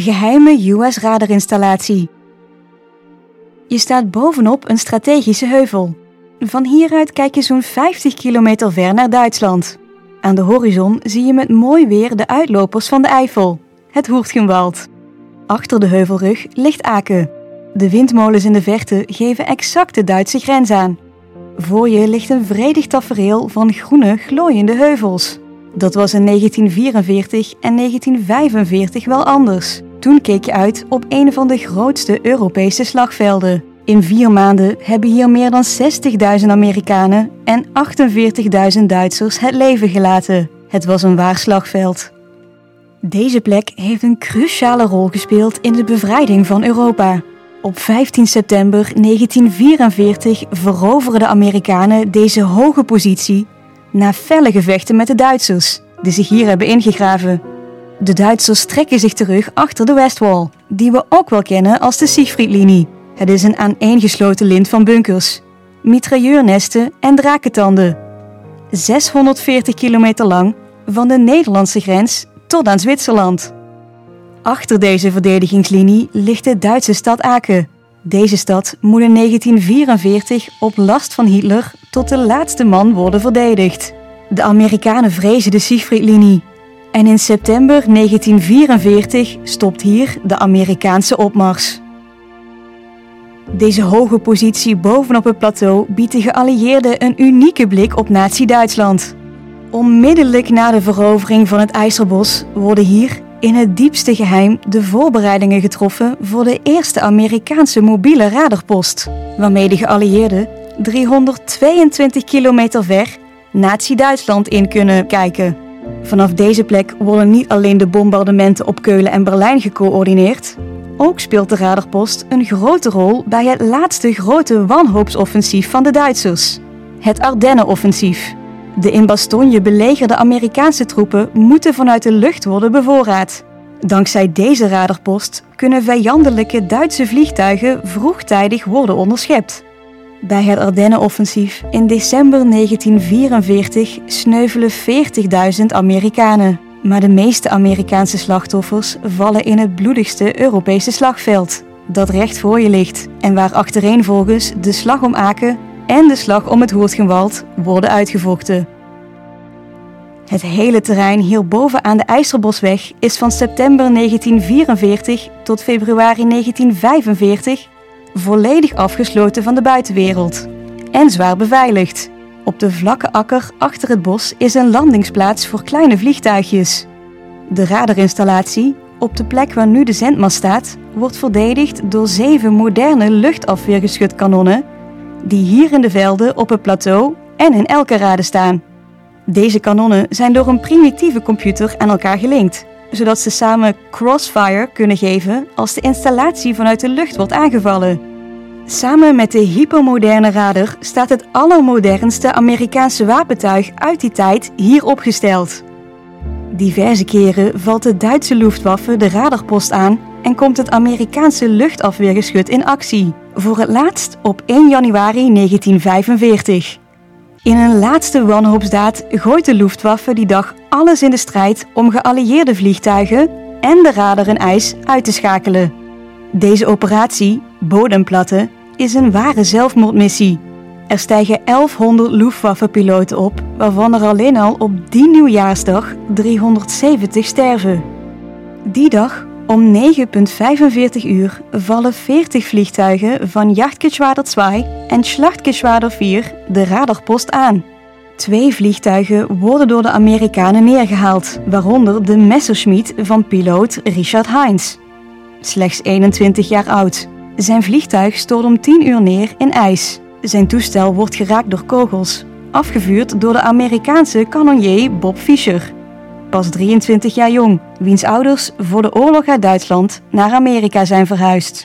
geheime US-radarinstallatie. Je staat bovenop een strategische heuvel. Van hieruit kijk je zo'n 50 kilometer ver naar Duitsland. Aan de horizon zie je met mooi weer de uitlopers van de Eifel, het Hoertgenwald. Achter de heuvelrug ligt Aken. De windmolens in de verte geven exact de Duitse grens aan. Voor je ligt een vredig tafereel van groene, glooiende heuvels. Dat was in 1944 en 1945 wel anders. Toen keek je uit op een van de grootste Europese slagvelden. In vier maanden hebben hier meer dan 60.000 Amerikanen en 48.000 Duitsers het leven gelaten. Het was een waar slagveld. Deze plek heeft een cruciale rol gespeeld in de bevrijding van Europa. Op 15 september 1944 veroveren de Amerikanen deze hoge positie na felle gevechten met de Duitsers, die zich hier hebben ingegraven. De Duitsers trekken zich terug achter de Westwall, die we ook wel kennen als de Siegfriedlinie. Het is een aaneengesloten lint van bunkers, mitrailleurnesten en drakentanden. 640 kilometer lang, van de Nederlandse grens tot aan Zwitserland. Achter deze verdedigingslinie ligt de Duitse stad Aken. Deze stad moet in 1944 op last van Hitler tot de laatste man worden verdedigd. De Amerikanen vrezen de Siegfriedlinie. En in september 1944 stopt hier de Amerikaanse opmars. Deze hoge positie bovenop het plateau biedt de geallieerden een unieke blik op Nazi-Duitsland. Onmiddellijk na de verovering van het IJzerbos worden hier in het diepste geheim de voorbereidingen getroffen voor de eerste Amerikaanse mobiele radarpost, waarmee de geallieerden 322 kilometer ver Nazi-Duitsland in kunnen kijken. Vanaf deze plek worden niet alleen de bombardementen op Keulen en Berlijn gecoördineerd, ook speelt de radarpost een grote rol bij het laatste grote wanhoopsoffensief van de Duitsers, het Ardennenoffensief. De in Bastogne belegerde Amerikaanse troepen moeten vanuit de lucht worden bevoorraad. Dankzij deze radarpost kunnen vijandelijke Duitse vliegtuigen vroegtijdig worden onderschept. Bij het Ardennenoffensief in december 1944 sneuvelen 40.000 Amerikanen. Maar de meeste Amerikaanse slachtoffers vallen in het bloedigste Europese slagveld, dat recht voor je ligt en waar achtereenvolgens de slag om Aken en de slag om het Hoortgenwald worden uitgevochten. Het hele terrein hierboven aan de IJzerbosweg is van september 1944 tot februari 1945 volledig afgesloten van de buitenwereld en zwaar beveiligd. Op de vlakke akker achter het bos is een landingsplaats voor kleine vliegtuigjes. De radarinstallatie, op de plek waar nu de zendmast staat, wordt verdedigd door zeven moderne luchtafweergeschutkanonnen die hier in de velden op het plateau en in elke rade staan. Deze kanonnen zijn door een primitieve computer aan elkaar gelinkt, zodat ze samen crossfire kunnen geven als de installatie vanuit de lucht wordt aangevallen. Samen met de hypermoderne radar staat het allermodernste Amerikaanse wapentuig uit die tijd hier opgesteld. Diverse keren valt de Duitse Luftwaffe de radarpost aan en komt het Amerikaanse luchtafweergeschut in actie, voor het laatst op 1 januari 1945. In een laatste wanhoopsdaad gooit de Luftwaffe die dag alles in de strijd om geallieerde vliegtuigen en de radar en ijs uit te schakelen. Deze operatie, Bodemplatte, is een ware zelfmoordmissie. Er stijgen 1100 Luftwaffe-piloten op, waarvan er alleen al op die nieuwjaarsdag 370 sterven. Die dag om 9.45 uur vallen 40 vliegtuigen van Jachtgeschwader 2 en Schlachtgeschwader 4 de radarpost aan. Twee vliegtuigen worden door de Amerikanen neergehaald, waaronder de Messerschmitt van piloot Richard Heinz. Slechts 21 jaar oud. Zijn vliegtuig stort om 10 uur neer in ijs. Zijn toestel wordt geraakt door kogels, afgevuurd door de Amerikaanse kanonnier Bob Fischer pas 23 jaar jong, wiens ouders voor de oorlog uit Duitsland naar Amerika zijn verhuisd.